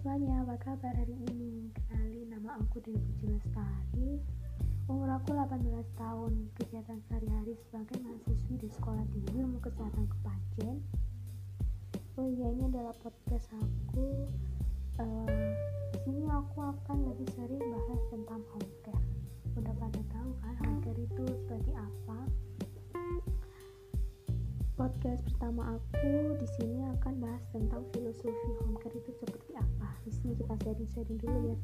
semuanya, apa kabar hari ini? Kenalin nama aku Dewi Lestari Umur aku 18 tahun. Kegiatan sehari-hari sebagai mahasiswi di sekolah tinggi ilmu kesehatan Kepanjen. Oh iya, ini adalah podcast aku. Uh, sini aku akan lebih sering bahas tentang home care Udah pada tahu kan home care itu seperti apa? Podcast pertama aku di sini akan bahas tentang filosofi home care itu seperti apa. Di sini kita sharing-sharing dulu ya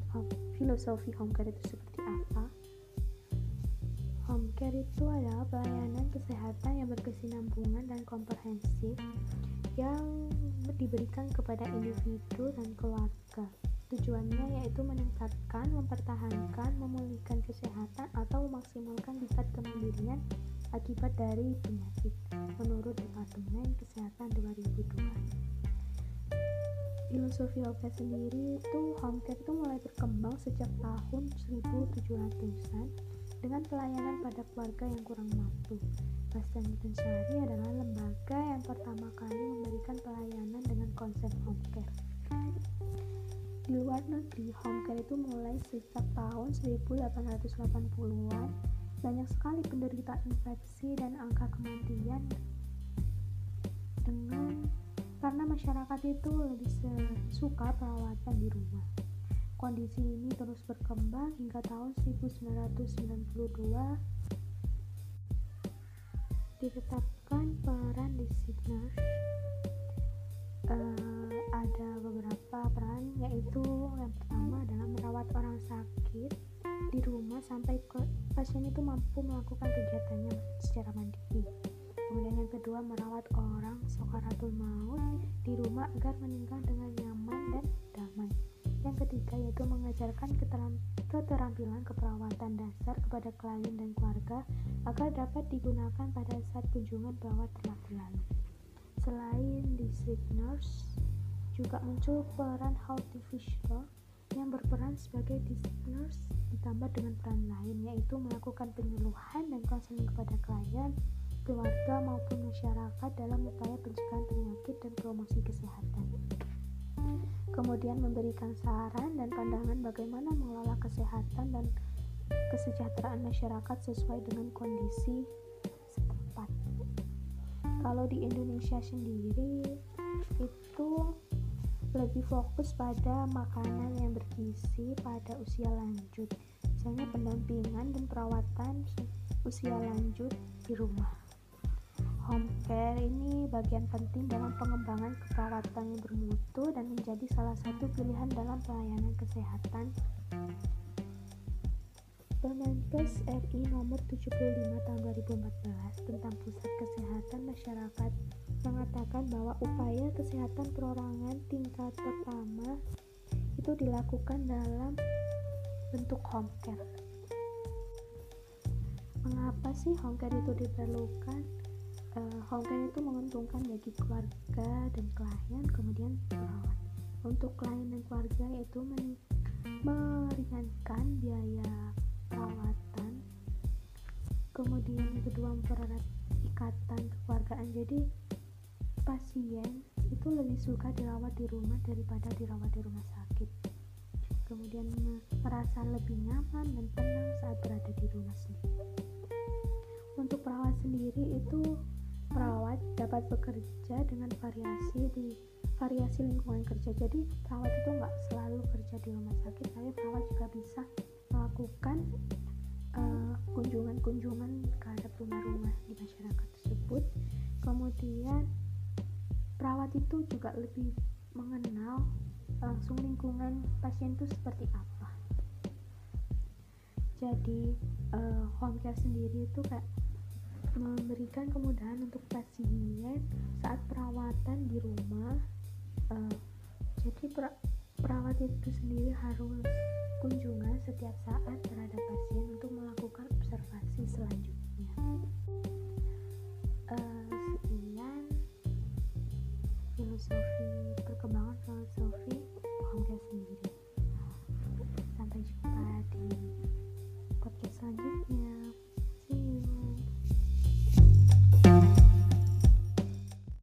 filosofi home care itu seperti apa. Home care itu adalah pelayanan kesehatan yang berkesinambungan dan komprehensif yang diberikan kepada individu dan keluarga. Tujuannya yaitu meningkatkan, mempertahankan, memulihkan kesehatan atau memaksimalkan tingkat kemandirian akibat dari penyakit menurut Departemen Kesehatan 2002 filosofi care sendiri itu care itu mulai berkembang sejak tahun 1700-an dengan pelayanan pada keluarga yang kurang mampu. Bastani Syari adalah lembaga yang pertama kali memberikan pelayanan dengan konsep home care. Di luar negeri, home care itu mulai sejak tahun 1880-an banyak sekali penderita infeksi dan angka kematian dengan karena masyarakat itu lebih suka perawatan di rumah. Kondisi ini terus berkembang hingga tahun 1992 ditetapkan peran disigners uh, ada beberapa peran yaitu yang pertama adalah merawat orang sakit di rumah sampai ke pasien itu mampu melakukan kegiatannya secara mandiri. Kemudian yang kedua merawat orang sokaratul maut di rumah agar meninggal dengan nyaman dan damai. Yang ketiga yaitu mengajarkan keterampilan keperawatan dasar kepada klien dan keluarga agar dapat digunakan pada saat kunjungan perawat telah berlalu. Selain di nurse, juga muncul peran healthy visitor yang berperan sebagai designers ditambah dengan peran lain yaitu melakukan penyuluhan dan konseling kepada klien, keluarga maupun masyarakat dalam upaya pencegahan penyakit dan promosi kesehatan. Kemudian memberikan saran dan pandangan bagaimana mengelola kesehatan dan kesejahteraan masyarakat sesuai dengan kondisi setempat. Kalau di Indonesia sendiri itu lebih fokus pada makanan yang bergizi pada usia lanjut. Misalnya pendampingan dan perawatan usia lanjut di rumah. Home care ini bagian penting dalam pengembangan keperawatan yang bermutu dan menjadi salah satu pilihan dalam pelayanan kesehatan. Permenkes RI nomor 75 tahun 2014 tentang Pusat Kesehatan Masyarakat mengatakan bahwa upaya kesehatan perorangan tingkat pertama itu dilakukan dalam bentuk home care. Mengapa sih home care itu diperlukan? Uh, home care itu menguntungkan bagi keluarga dan klien, kemudian perawat. Untuk klien dan keluarga yaitu meringankan biaya perawatan. Kemudian yang kedua mempererat ikatan kekeluargaan. Jadi pasien itu lebih suka dirawat di rumah daripada dirawat di rumah sakit. Kemudian merasa lebih nyaman dan tenang saat berada di rumah sendiri. Untuk perawat sendiri itu perawat dapat bekerja dengan variasi di variasi lingkungan kerja. Jadi perawat itu nggak selalu kerja di rumah sakit tapi perawat juga bisa melakukan eh, kunjungan-kunjungan uh, ke rumah-rumah di masyarakat tersebut. Kemudian perawat itu juga lebih mengenal langsung lingkungan pasien itu seperti apa. Jadi uh, home care sendiri itu kayak memberikan kemudahan untuk pasien saat perawatan di rumah. Uh, jadi per perawat itu sendiri harus kunjungan setiap saat terhadap pasien Thank you.